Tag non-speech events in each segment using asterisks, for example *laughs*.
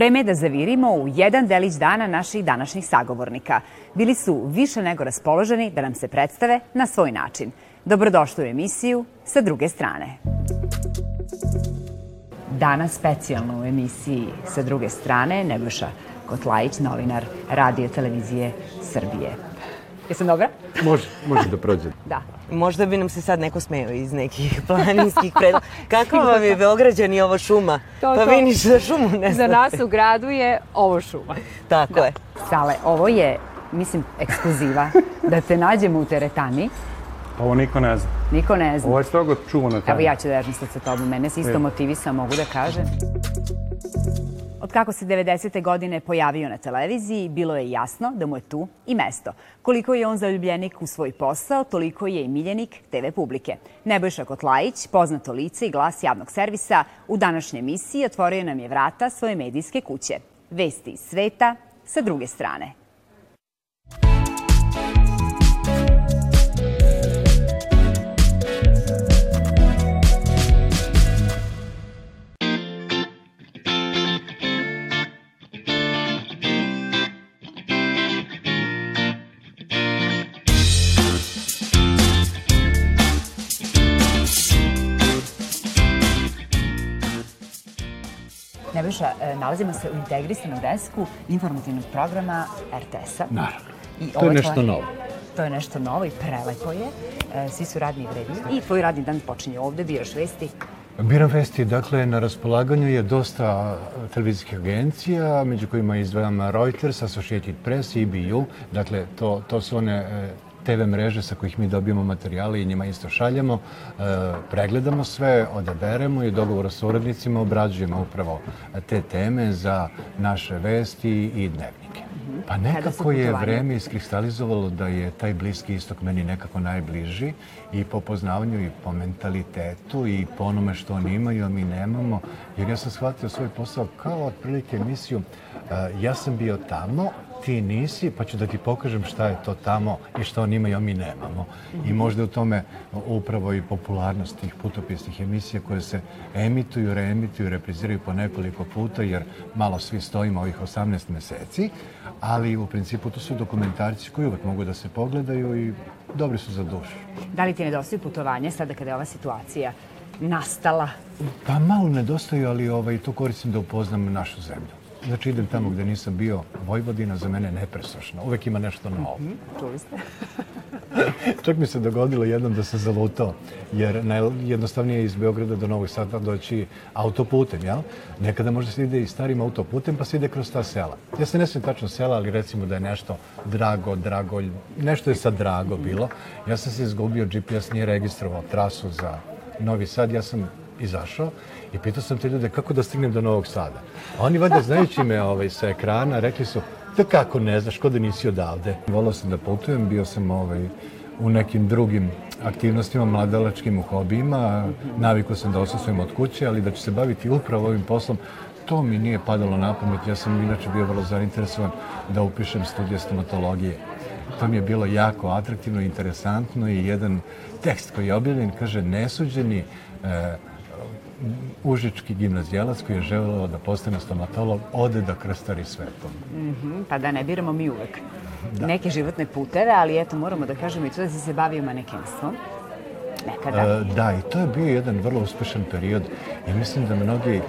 Vreme je da zavirimo u jedan delić dana naših današnjih sagovornika. Bili su više nego raspoloženi da nam se predstave na svoj način. Dobrodošli u emisiju sa druge strane. Danas specijalno u emisiji sa druge strane Nebojša Kotlajić, novinar radio televizije Srbije. Jesam dobra? Može, može da prođe. Da. Možda bi nam se sad neko smeo iz nekih *laughs* planinskih predloga. Kako vam je Beograđan i ovo šuma? To, pa to. vi ništa za šumu ne Za znate. nas u gradu je ovo šuma. Tako je. Sale, ovo je, mislim, ekskluziva. Da te nađemo u teretani, Ovo niko ne zna. niko ne zna. Ovo je strogo čuvana tajna. Evo ja ću da dežem sad sa tobom. Mene se isto E. motivisa, mogu da kažem. Od kako se 90. godine pojavio na televiziji, bilo je jasno da mu je tu i mesto. Koliko je on zaljubljenik u svoj posao, toliko je i miljenik TV publike. Nebojša Kotlajić, poznato lice i glas javnog servisa, u današnjoj emisiji otvorio nam je vrata svoje medijske kuće. Vesti iz sveta sa druge strane. Nebojša, e, nalazimo se u integrisanom desku informativnog programa RTS-a. Naravno. I To je nešto tvoje- novo. To je nešto novo i prelepo je. E, Svi su radni i vredni. I tvoj radni dan počinje ovde, biraš vesti. Biram vesti, dakle, na raspolaganju je dosta televizijskih agencija, među kojima izdvajam Reuters, Associated Press, EBU. Dakle, to, to su one e, TV mreže sa kojih mi dobijamo materijale i njima isto šaljemo. E, pregledamo sve, odaberemo i u dogovoru sa urednicima obrađujemo upravo te teme za naše vesti i dnevnike. Pa su nekako je vreme iskristalizovalo da je taj bliski istok meni nekako najbliži i po poznavanju i po mentalitetu i po onome što oni imaju, a mi nemamo. Jer ja sam shvatio svoj posao kao otprilike emisiju e, ja sam bio tamo, ti nisi, pa ću da ti pokažem šta je to tamo i šta oni imaju, a mi nemamo. I možda u tome upravo i popularnost tih putopisnih emisija koje se emituju, reemituju, repriziraju po nekoliko puta, jer malo svi stojimo ovih 18 meseci, ali u principu to su dokumentarci koji uvek mogu da se pogledaju i dobri su za dušu. Da li ti nedostaju putovanje sada kada je ova situacija nastala? Pa malo nedostaju, ali ovaj, to koristim da upoznam našu zemlju. Znači idem tamo gde nisam bio, Vojvodina za mene nepresušna, uvek ima nešto novo. Čuli ste? *laughs* Čak mi se dogodilo jednom da sam zalutao, jer najjednostavnije je iz Beograda do Novog Sada doći autoputem, jel? Nekada možda se ide i starim autoputem, pa se ide kroz ta sela. Ja se ne smijem tačno sela, ali recimo da je nešto drago, dragolj, nešto je sad drago bilo. Ja sam se izgubio, GPS nije registrovao trasu za Novi Sad, ja sam izašao i pitao sam te ljude kako da stignem do Novog Sada. A oni valjda znajući me ovaj, sa ekrana rekli su da kako ne znaš, ko da nisi odavde. Volao sam da putujem, bio sam ovaj, u nekim drugim aktivnostima, mladalačkim u hobijima. Navikao sam da osasujem od kuće, ali da ću se baviti upravo ovim poslom, to mi nije padalo na pamet. Ja sam inače bio vrlo zainteresovan da upišem studije stomatologije. To mi je bilo jako atraktivno, interesantno i jedan tekst koji je objavljen kaže nesuđeni e, užički gimnazijalac koji je želeo da postane stomatolog ode da krstari svetom. Mhm, pa da ne biramo mi uvek neke životne puteve, ali eto, moramo da kažemo i to da si se bavio manekenstvom. Nekada. E, da, i to je bio jedan vrlo uspešan period i mislim da mnogi e,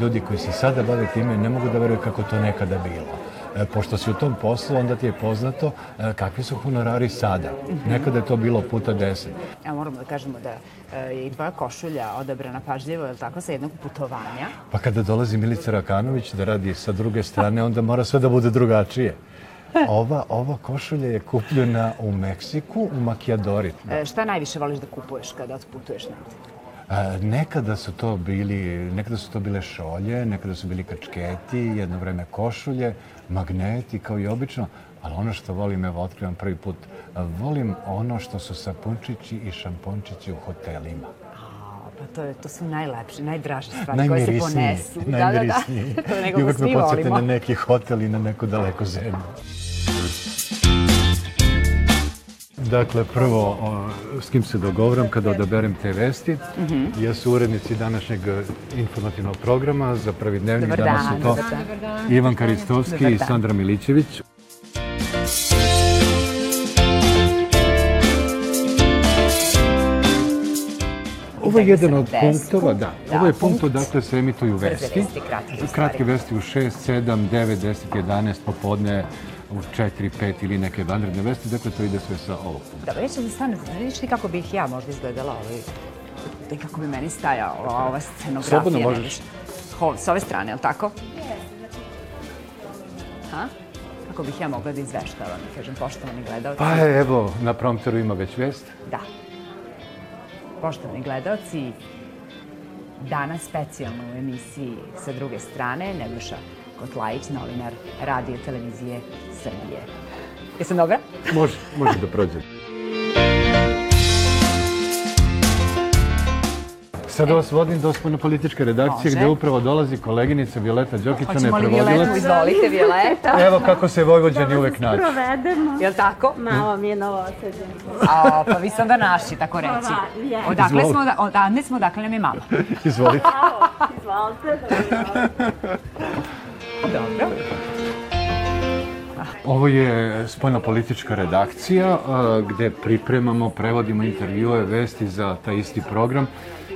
ljudi koji se sada bave time ne mogu da veruju kako to nekada bilo. E, pošto si u tom poslu, onda ti je poznato e, kakvi su honorari sada. Nekada je to bilo puta deset. Evo moramo da kažemo da e, je i tvoja košulja odabrana pažljivo, je li tako, sa jednog putovanja. Pa kada dolazi Milica Rakanović da radi sa druge strane, onda mora sve da bude drugačije. Ova, ova košulja je kupljena u Meksiku, u Makijadori. E, šta najviše voliš da kupuješ kada otputuješ negde? Nekada su to bili, nekada su to bile šolje, nekada su bili kačketi, jedno vreme košulje, magneti kao i obično, ali ono što volim, evo otkrivam prvi put, volim ono što su sapunčići i šampončići u hotelima. Pa to, je, to su najlepše, najdraže stvari koje se ponesu. najmirisniji. Da, da, da. I uvek me podsjete na neki hotel i na neku daleku zemlju. Dakle, prvo, o, s kim se dogovoram kada odaberem te vesti, jesu urednici današnjeg informativnog programa za prvi dnevnik. Dobar Danas dan, su to dobar dan. Ivan Karistovski Dobar i. Sandra Milićević. Ovo je jedan od punktova, da. Da, Ovo je punkt odakle se emituju vesti. vesti. Kratke vesti u 6, 7, 9, 10, 11, popodne u 4, 5 ili neke vanredne vesti. Dakle, to ide sve sa ovog punkta. Dobro, ću da stane, vidiš ti kako bih ja možda izgledala ovaj, i kako bi meni stajala ova scenografija. Slobodno možeš. viš? Ho, s ove strane, je li tako? Ha? Kako bih ja mogla da izveštavam, da kažem, poštovani gledalci? Pa evo, na prompteru ima već vest. Da. Poštovani gledalci, danas specijalno u emisiji sa druge strane Nebojša Kotlajić, novinar radio televizije Srbije. Jesam dobra? Može, može da prođe. Sada vas vodim do spoljno političke redakcije Može. gde upravo dolazi koleginica Violeta Đokić, ona je Hoćemo li prevodilac. Violetu? Izvolite, Violeta. Evo kako se Vojvođani uvek nađu. Provedemo. Je li tako? Malo mi je novosađen. A, pa vi ste onda naši, tako reći. Pa, je. Odakle smo, da, odakle smo, odakle nam je mama. *laughs* Izvolite. Izvolite. *laughs* Dobro. Ovo je spoljno politička redakcija gde pripremamo, prevodimo intervjue, vesti za taj isti program.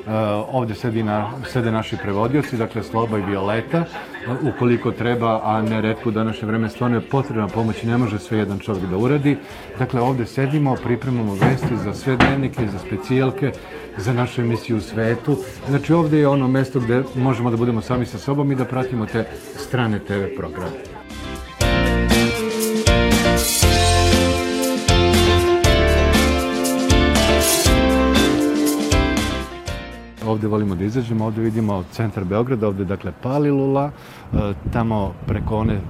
A, ovde sedi na, sede naši prevodioci, dakle Sloba i Violeta, a, ukoliko treba, a ne redko u današnje vreme stvarno je potrebna pomoć i ne može sve jedan čovjek da uradi. Dakle, ovde sedimo, pripremamo vesti za sve dnevnike, za specijalke, za našu emisiju u svetu. Znači, ovde je ono mesto gde možemo da budemo sami sa sobom i da pratimo te strane TV programe. Ovde volimo da izađemo, ovde vidimo centar Beograda, ovde dakle Palilula, e, tamo preko, one, e,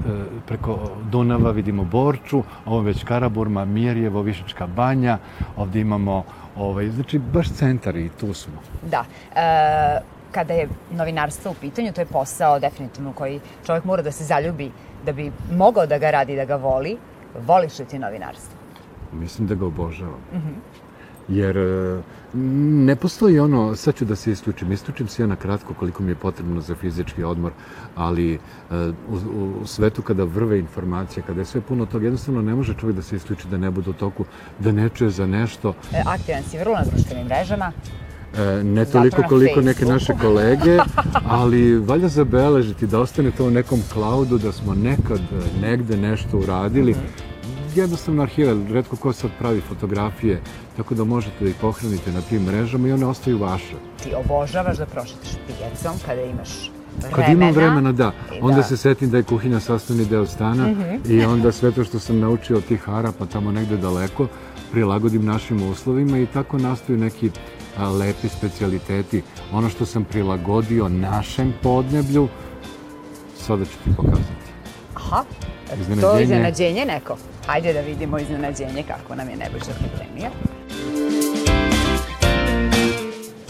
preko Dunava vidimo Borču, ovo već Karaburma, Mirjevo, Višečka banja, ovde imamo, ovaj, znači baš centar i tu smo. Da. E, kada je novinarstvo u pitanju, to je posao definitivno koji čovjek mora da se zaljubi da bi mogao da ga radi, da ga voli. Voliš li ti novinarstvo? Mislim da ga obožavam. Jer e, ne postoji ono, sad ću da se isključim, isključim se ja na kratko koliko mi je potrebno za fizički odmor, ali e, u, u, svetu kada vrve informacije, kada je sve puno toga, jednostavno ne može čovjek da se isključi da ne bude u toku, da ne čuje za nešto, E, aktivan si vrlo na društvenim mrežama. E, ne toliko koliko neke naše kolege, ali valja zabeležiti da ostane to u nekom klaudu da smo nekad negde nešto uradili. Jednostavno arhive, redko ko sad pravi fotografije, tako da možete da ih pohranite na tim mrežama i one ostaju vaše. Ti obožavaš da prošetaš pijacom kada imaš vremena. Kad imam vremena, da. Onda da. se setim da je kuhinja sastavni deo stana i onda sve to što sam naučio od tih harapa tamo negde daleko prilagodim našim uslovima i tako nastaju neki a, lepi specijaliteti. Ono što sam prilagodio našem podneblju, sada ću ti pokazati. Aha, to Iznenađenje. iznenađenje neko. Hajde da vidimo iznenađenje kako nam je Nebojša pripremio.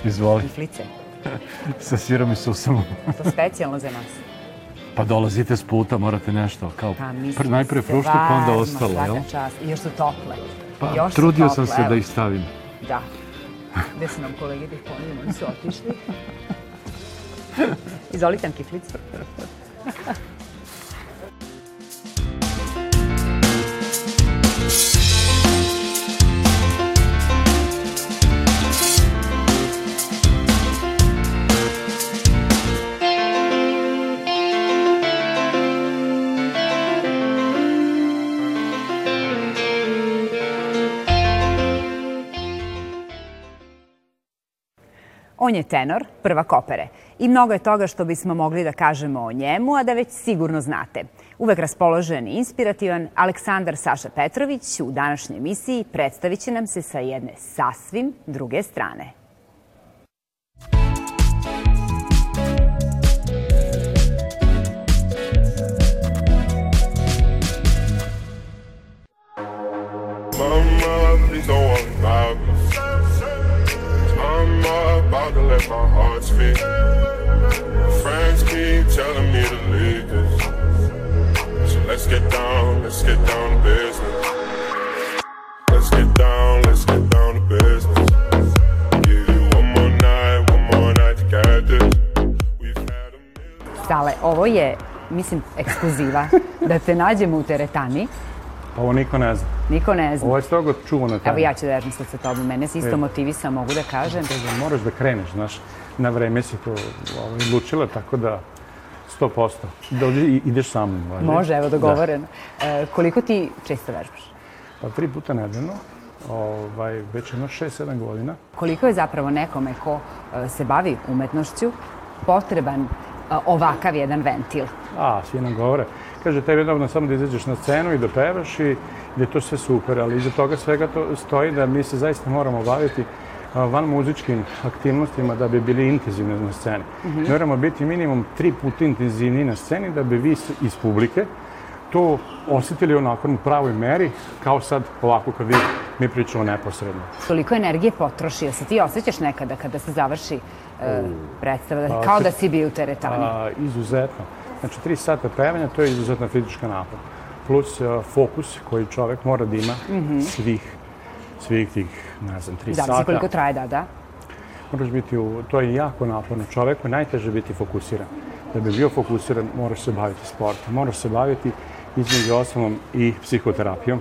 Izvoli, Iflice, *laughs* sa sirom i susamom. to specijalno za nas. Pa dolazite s puta, morate nešto. Kao, Pa pr- najpre fruške, pa onda ostalo, svaka jel? čast. I još su tople. Pa, još trudio tople, sam se evo. da ih stavim. Da. Gde su nam kolege da ih ponijemo, oni su otišli. *laughs* Izvolite nam kiflicu. On je tenor, prvak opere. I mnogo je toga što bismo mogli da kažemo o njemu, a da već sigurno znate. Uvek raspoložen i inspirativan, Aleksandar Saša Petrović u današnjoj emisiji predstavit će nam se sa jedne sasvim druge strane. Mama, please don't worry about. time to my heart speak. Friends keep telling me to leave this. So let's get down, let's get down to business. Let's ovo je, mislim, ekskluziva. *laughs* da se nađemo u teretani. Ovo niko ne zna. Niko ne zna. Ovo je strogo čuvano tajna. Evo ja ću da vežem sad sa tobom. Mene si isto E. motivisa, mogu da kažem. Da Moraš da kreneš, znaš. Na vreme si to ovaj, odlučila, tako da 100%. Dođi i ideš sa mnom. važi? Može, evo Da. dogovoreno. E, koliko ti često vežbaš? Pa tri puta nedeljno, ovaj, već jedno 6-7 godina. Koliko je zapravo nekome ko e, se bavi umetnošću potreban e, ovakav jedan ventil? A, svi nam govore. Kaže, tebi je dovoljno samo da izađeš na scenu i da pevaš i da je to sve super, ali iza toga svega to stoji da mi se zaista moramo baviti van muzičkim aktivnostima da bi bili intenzivni na sceni. Moramo biti minimum tri puta intenzivniji na sceni da bi vi iz publike to osjetili onako u pravoj meri, kao sad ovako kad vi, mi pričamo neposredno. Koliko energije potroši? Jel se ti osjećaš nekada kada se završi e, predstava? Da, kao da si bio u teretani? A, izuzetno. Znači, tri sata pevanja, to je izuzetna fizička napor. Plus a, fokus koji čovek mora da ima svih, svih tih, ne znam, tri Zavisi sata. koliko traje, da, da. Moraš biti u, to je jako naporno. Čoveku najteže biti fokusiran. Da bi bio fokusiran, moraš se baviti sportom. Moraš se baviti između ostalom i psihoterapijom,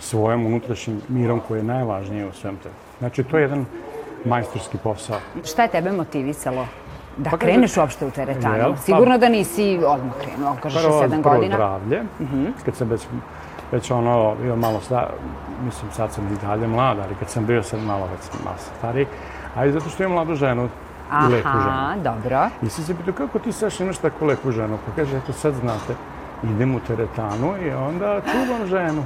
svojom unutrašnjim mirom koji je najvažnije u svem tome. Znači, to je jedan majstorski posao. Šta je tebe motivisalo da Pa kreneš uopšte u teretanu? Jel? Pa- Sigurno da nisi odmah krenuo, kažeš Prvo, 7 prvo godina. zdravlje, kad sam već, već ono, bio malo sta, mislim sad sam i dalje mlad, ali kad sam bio sad malo već sam malo stariji, a i zato što imam mladu ženu i lepu ženu. Aha, dobro. I sam se pitao, kako ti Saša imaš tako lepu ženu? Pa kaže, eto sad znate, idem u teretanu i onda čuvam ženu.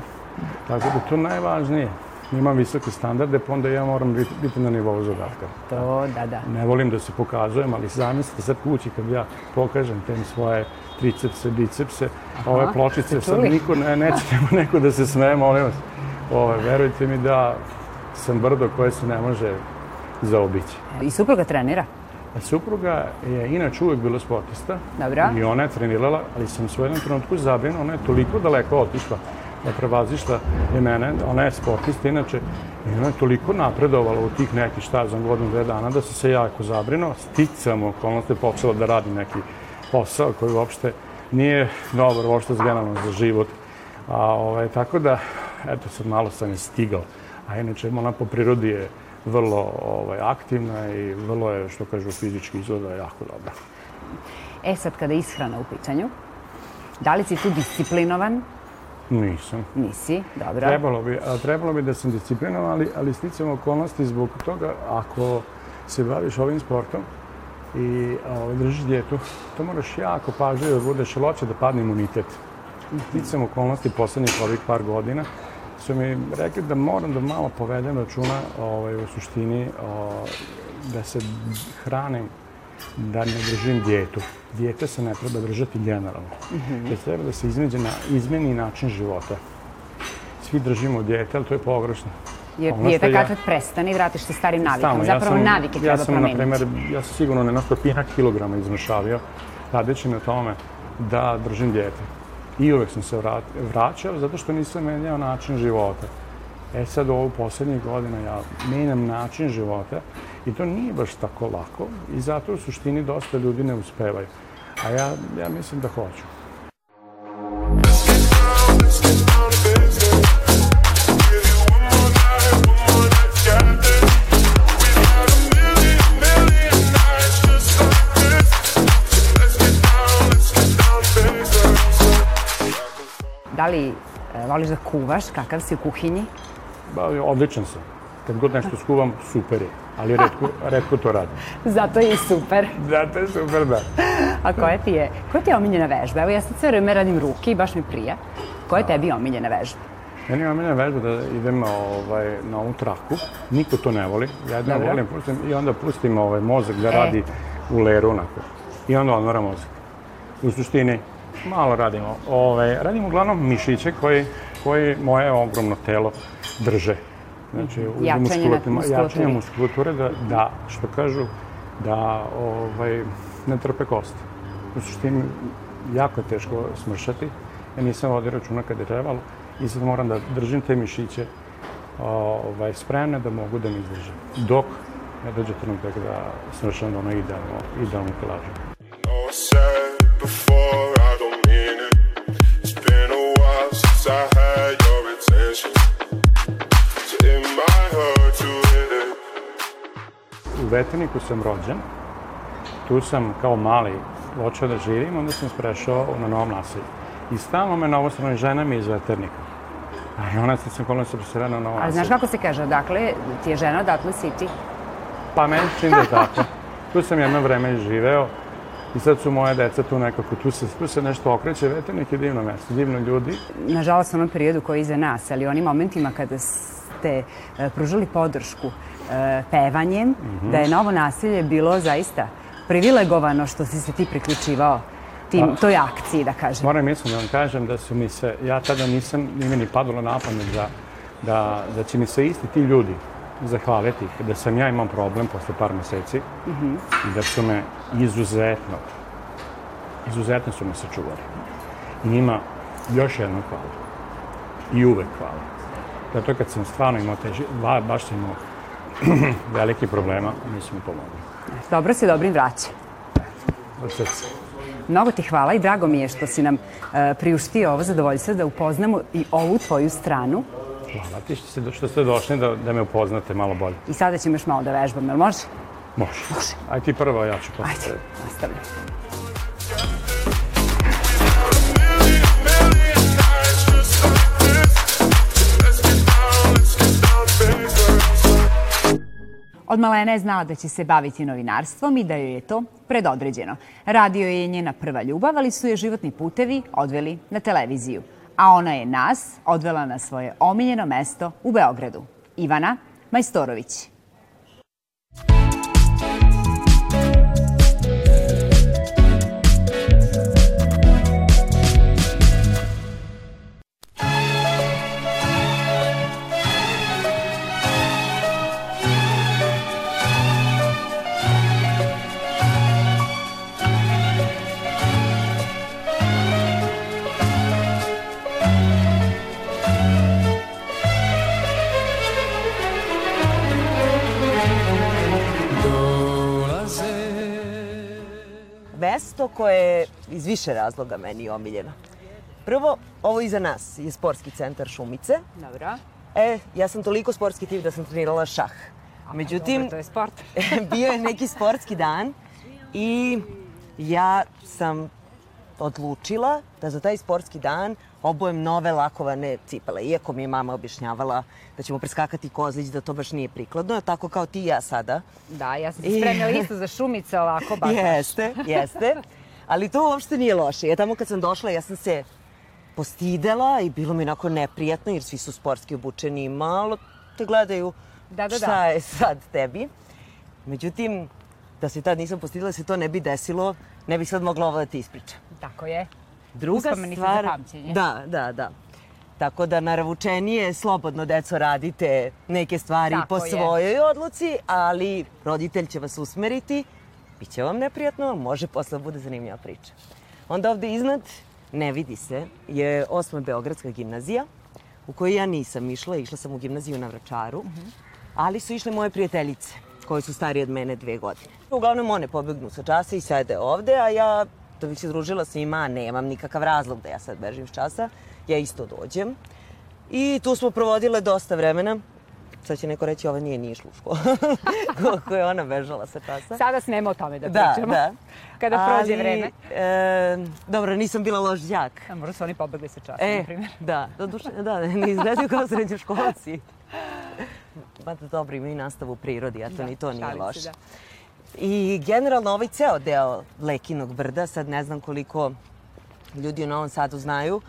Tako da to najvažnije. Imam visoke standarde, pa onda ja moram biti, biti na nivou zadatka. To, da, da. Ne volim da se pokazujem, ali zamislite sad kući kad ja pokažem tem svoje tricepse, bicepse, ove pločice, sad niko ne, neće *laughs* neko da se smeje, molim vas. Ove, verujte mi da sam brdo koje se ne može zaobići. I supruga trenira? A supruga je inače uvek bila sportista. Dobro. I ona je trenirala, ali sam u jednom trenutku zabrinuo, ona je toliko daleko otišla da prevazišla je mene, ona je sportista inače, i ona je toliko napredovala u tih nekih, šta znam, godinu, dve dana, da sam se jako zabrinuo. Sticam okolnosti počela da radim neki posao koji uopšte nije dobar uopšte generalno za život. A, ovaj, tako da, eto sad malo sam je stigao. A inače, ona po prirodi je vrlo ovaj, aktivna i vrlo je, što kažu, fizički izgleda jako dobra. E sad kada je ishrana u pitanju, da li si tu disciplinovan? Nisam. Nisi, dobro. Trebalo bi, a, trebalo bi da sam disciplinovan, ali, ali sticam okolnosti zbog toga ako se baviš ovim sportom i ovaj, držiš dijetu, to moraš jako pažljivo da budeš, hoće da padne imunitet. Sticam okolnosti poslednjih ovih par godina su mi rekli da moram da malo povedem računa ovaj, u suštini o, da se hranim da ne držim dijetu. Dijete se ne treba držati generalno. Već treba da se izmeđe na, izmeni način života. Svi držimo dijete, ali to je pogrešno. Jer Ono dijete ja- kad prestane i vratiš se starim navikama. Stalno, ja Zapravo sam- navike treba ja sam, na promeniti. primer, ja sam sigurno ne na stotinak kilograma izmršavio, radeći na tome da držim dijete. I uvek sam se vrat, vraćao zato što nisam menjao način života. E sad ovu poslednjih godina ja menjam način života i to nije baš tako lako i zato u suštini dosta ljudi ne uspevaju. A ja, ja mislim da hoću. Da li e, voliš da kuvaš? Kakav si u kuhinji? Ba, odličan sam. Kad god nešto skuvam, super je. Ali redko, redko to radim. *laughs* Zato je super. Da, to je super, da. A koja ti je, koja ti je omiljena vežba? Evo ja sad sve vreme radim ruke i baš mi prija. Koja je tebi omiljena vežba? Meni je omiljena vežba da idem ovaj, na ovu traku. Niko to ne voli. Ja jedno Dobro. volim pustim, i onda pustim ovaj, mozak da E. radi u leru onako. I onda odmora mozak. U suštini, malo radimo. Ovaj, radimo uglavnom mišiće koji, koji moje ogromno telo drže. Znači, mhm. jačanje, muskulature, muskulature. jačanje muskulature da, da, što kažu, da ovaj, ne trpe kosti. U suštini, jako je teško smršati. Ja nisam vodio računa kada je trebalo i sad moram da držim te mišiće ovaj, spremne da mogu da mi izdržim. Dok ne dođe trenutak da smršam do ono idealno, idealno kilažu. Before, I don't mean it. It's been a while since I had you. U Veterniku sam rođen. Tu sam kao mali počeo da živim, onda sam sprešao na novom naselju. I stalno me na obostrano žena mi iz Veternika. A ona se sam kolona se preselila na novo Ali naselje. znaš kako se kaže, odakle ti je žena, odatle si ti? Pa meni čini da je tako. Tu sam jedno vreme živeo i sad su moje deca tu nekako, tu se, tu se nešto okreće, Veternik je divno mesto, divno ljudi. Nažalost, onom periodu koji je iza nas, ali onim momentima kada ste e, pružali podršku e, pevanjem, Mhm. da je novo naselje bilo zaista privilegovano što si se ti priključivao tim, toj akciji, da kažem. Moram mislim da vam kažem da su mi se, ja tada nisam, nije ni padalo na pamet da, da, da će mi se isti ti ljudi zahvaliti da sam ja imam problem posle par meseci i da su me izuzetno, izuzetno su me sačuvali. I njima još jednom hvala. I uvek hvala. Zato kad sam stvarno imao teži, ba, baš sam imao *clears throat* velike problema, mi su mi pomogli. Dobro se dobrim vraća. Od srca. Mnogo ti hvala i drago mi je što si nam e, priuštio ovo zadovoljstvo da upoznamo i ovu tvoju stranu. Hvala ti što ste, što ste došli da, da me upoznate malo bolje. I sada ćemo još malo da vežbamo, jel može? Može. Može. Aj ti prvo, ja ću posle. Ajde, nastavljamo. Od malena je znala da će se baviti novinarstvom i da joj je to predodređeno. Radio je njena prva ljubav, ali su je životni putevi odveli na televiziju. A ona je nas odvela na svoje omiljeno mesto u Beogradu. Ivana Majstorović. Mesto koje je iz više razloga meni omiljeno. Prvo, ovo iza nas je sportski centar Šumice. Dobro. E, ja sam toliko sportski tip da sam trenirala šah. Međutim, to je sport. *laughs* bio je neki sportski dan i ja sam odlučila da za taj sportski dan obujem nove lakovane cipele. Iako mi je mama objašnjavala da ćemo preskakati kozlić, da to baš nije prikladno, tako kao ti i ja sada. Da, ja sam se spremila isto za šumice, ovako baš. Jeste, jeste. Ali to uopšte nije loše. Ja tamo kad sam došla, ja sam se postidela i bilo mi onako neprijatno jer svi su sportski obučeni i malo te gledaju Da, da, šta da. je sad tebi. Međutim, da se tad nisam postidela, se to ne bi desilo, ne bi sad mogla ovo da ti ispričam. Tako je. Druga stvar... za pamćenje. Da, da, da. Tako da naravučenije slobodno, deco, radite neke stvari Tako po je. svojoj odluci, ali roditelj će vas usmeriti, bit će vam neprijatno, može posle da bude zanimljiva priča. Onda ovde iznad, ne vidi se, je osma Beogradska gimnazija, u kojoj ja nisam išla, išla sam u gimnaziju na Vračaru, ali su išle moje prijateljice, koje su starije od mene dve godine. Uglavnom one pobegnu sa časa i sede ovde, a ja, da bih se družila s njima, nemam nikakav razlog da ja sad bežim s časa, ja isto dođem. I tu smo provodile dosta vremena. Sad će neko reći, ova nije ni išla u školu. *laughs* Koliko je ona bežala sa časa. Sada snemo o tome da Da, pričamo. da. *laughs* Kada prođe Ali, vreme. E, dobro, nisam bila loš đak. A možda su oni pobegli sa časa, E, na primjer. da, doduše, da, ne izgledaju kao srednjoškolci. *laughs* Ba da dobro, imaju nastavu u prirodi, a to ni to nije se, loše. da. I generalno ovaj ceo deo Lekinog brda, sad ne znam koliko ljudi u Novom Sadu znaju,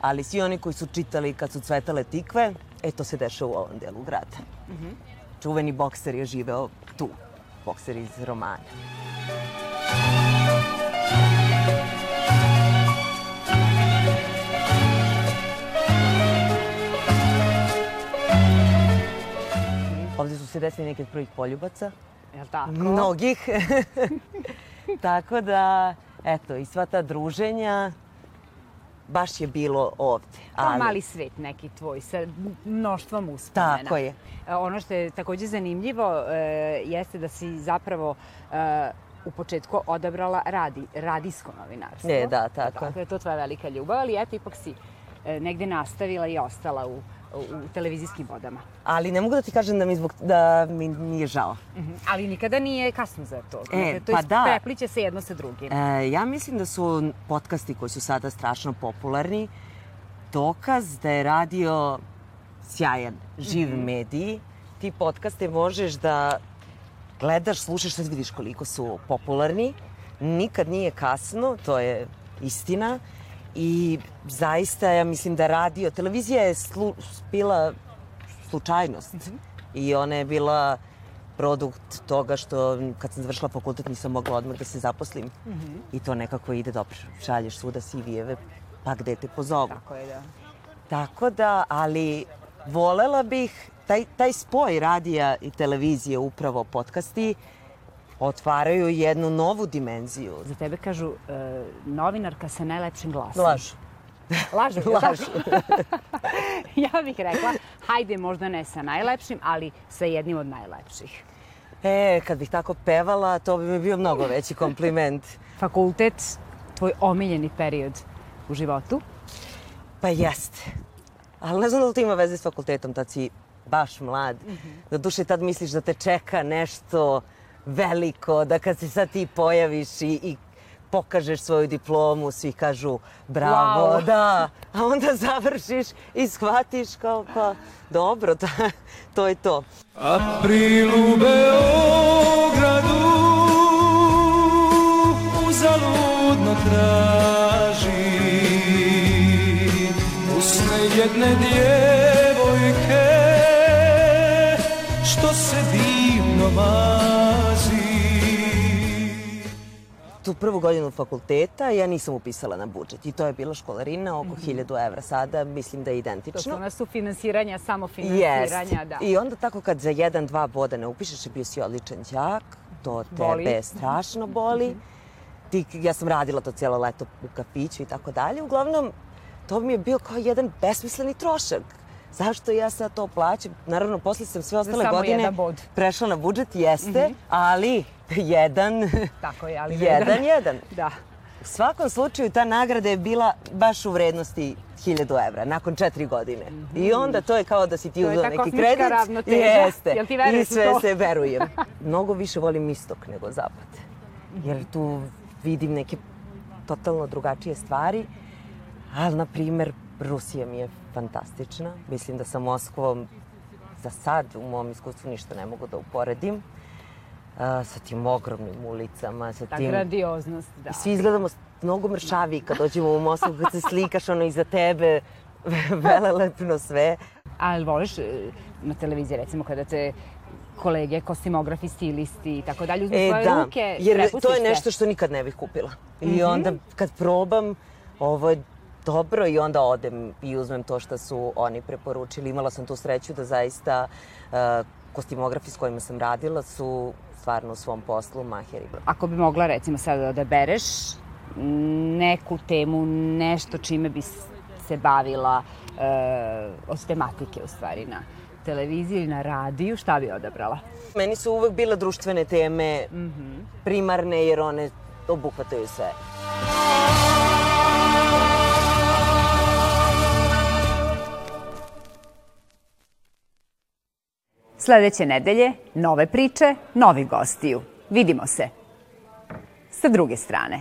ali svi oni koji su čitali kad su cvetale tikve, e to se dešava u ovom delu grada. Čuveni bokser je živeo tu, bokser iz romana. Ovde su se desili neki od prvih poljubaca, Jel tako? mnogih. *laughs* Tako da, eto, i sva ta druženja baš je bilo ovde. Kao mali svet neki tvoj sa mnoštvom uspomena. Tako je. E, Ono što je takođe zanimljivo e, jeste da si zapravo e, u početku odabrala radi, radijsko novinarstvo. E, da, tako je. Dakle, to je tvoja velika ljubav, ali eto, ipak si e, negde nastavila i ostala u, u televizijskim vodama. Ali ne mogu da ti kažem da mi, zbog, da mi nije žao. Mhm. Ali nikada nije kasno za to. E, Dakle, to pa da. prepliće se jedno sa drugim. E, ja mislim da su podcasti koji su sada strašno popularni dokaz da je radio sjajan, živ Mhm. medij. Ti podcaste možeš da gledaš, slušaš, sad vidiš koliko su popularni. Nikad nije kasno, to je istina. I zaista, ja mislim da radio, televizija je slu, bila slučajnost. I ona je bila produkt toga što kad sam završila fakultet nisam mogla odmah da se zaposlim. I to nekako ide dobro. Šalješ svuda CV-eve, pa gde te pozovu. Tako je, da. Tako da, ali volela bih, taj, taj spoj radija i televizije, upravo podcasti, otvaraju jednu novu dimenziju. Za tebe kažu e, novinarka sa najlepšim glasom. Lažu. Lažu, Lažu. *laughs* ja bih rekla, hajde možda ne sa najlepšim, ali sa jednim od najlepših. E, kad bih tako pevala, to bi mi bio mnogo veći kompliment. *laughs* Fakultet, tvoj omiljeni period u životu. Pa jeste. Ali ne znam da li to ima veze s fakultetom, tad si baš mlad. Do duše tad misliš da te čeka nešto veliko, da kad se sad ti pojaviš i, i pokažeš svoju diplomu, svi kažu bravo, Wow. da. A onda *laughs* završiš i shvatiš kao pa dobro, to, to je to. April u Beogradu uzaludno traži usne jedne djevojke Tu prvu godinu fakulteta ja nisam upisala na budžet i to je bila školarina oko 1000 evra. Sada mislim da je To identično. su ona sufinansiranja, samofinansiranja, Jest. da. I onda tako kad za jedan, dva boda ne upišeš bio si odličan đak, to Boli. tebe strašno boli. Ti, ja sam radila to cijelo leto u kafiću i tako dalje. Uglavnom, to mi je bio kao jedan besmisleni trošak. Zašto ja sad to plaćam? Naravno, posle sam sve ostale samo godine jedan prešla na budžet, jeste, ali jedan, Tako je, ali jedan, jedan. Da. U svakom slučaju ta nagrada je bila baš u vrednosti 1000 evra nakon četiri godine. I onda to je kao da si ti Mhm. To je ta neki kredit. ravnoteža. Jeste. Jel ti veruješ I sve to? se verujem. *laughs* Mnogo više volim istok nego zapad. Jer tu vidim neke totalno drugačije stvari. Ali, na primer, Rusija mi je fantastična. Mislim da sa Moskvom za sad u mom iskustvu ništa ne mogu da uporedim. A, sa tim ogromnim ulicama, sa Ta tim... grandioznost, da. Svi izgledamo mnogo mršaviji kad dođemo u Moskvu, kad se slikaš ono iza tebe, *laughs* velelepno sve. Ali voliš e, na televiziji, recimo, kada te kolege, kostimografi, stilisti i tako dalje, uzmu E, svoje da, ruke, jer to je nešto što nikad ne bih kupila. I Mhm. onda kad probam, ovo je dobro i onda odem i uzmem to što su oni preporučili. Imala sam tu sreću da zaista uh, kostimografi s kojima sam radila su stvarno u svom poslu maheri. Ako bi mogla, recimo, sada da odabereš neku temu, nešto čime bi se bavila e, od tematike, u stvari, na televiziji ili na radiju, šta bi odabrala? Meni su uvek bile društvene teme primarne jer one obuhvataju sve. Sledeće nedelje, nove priče, novi gostiju. Vidimo se. Sa druge strane.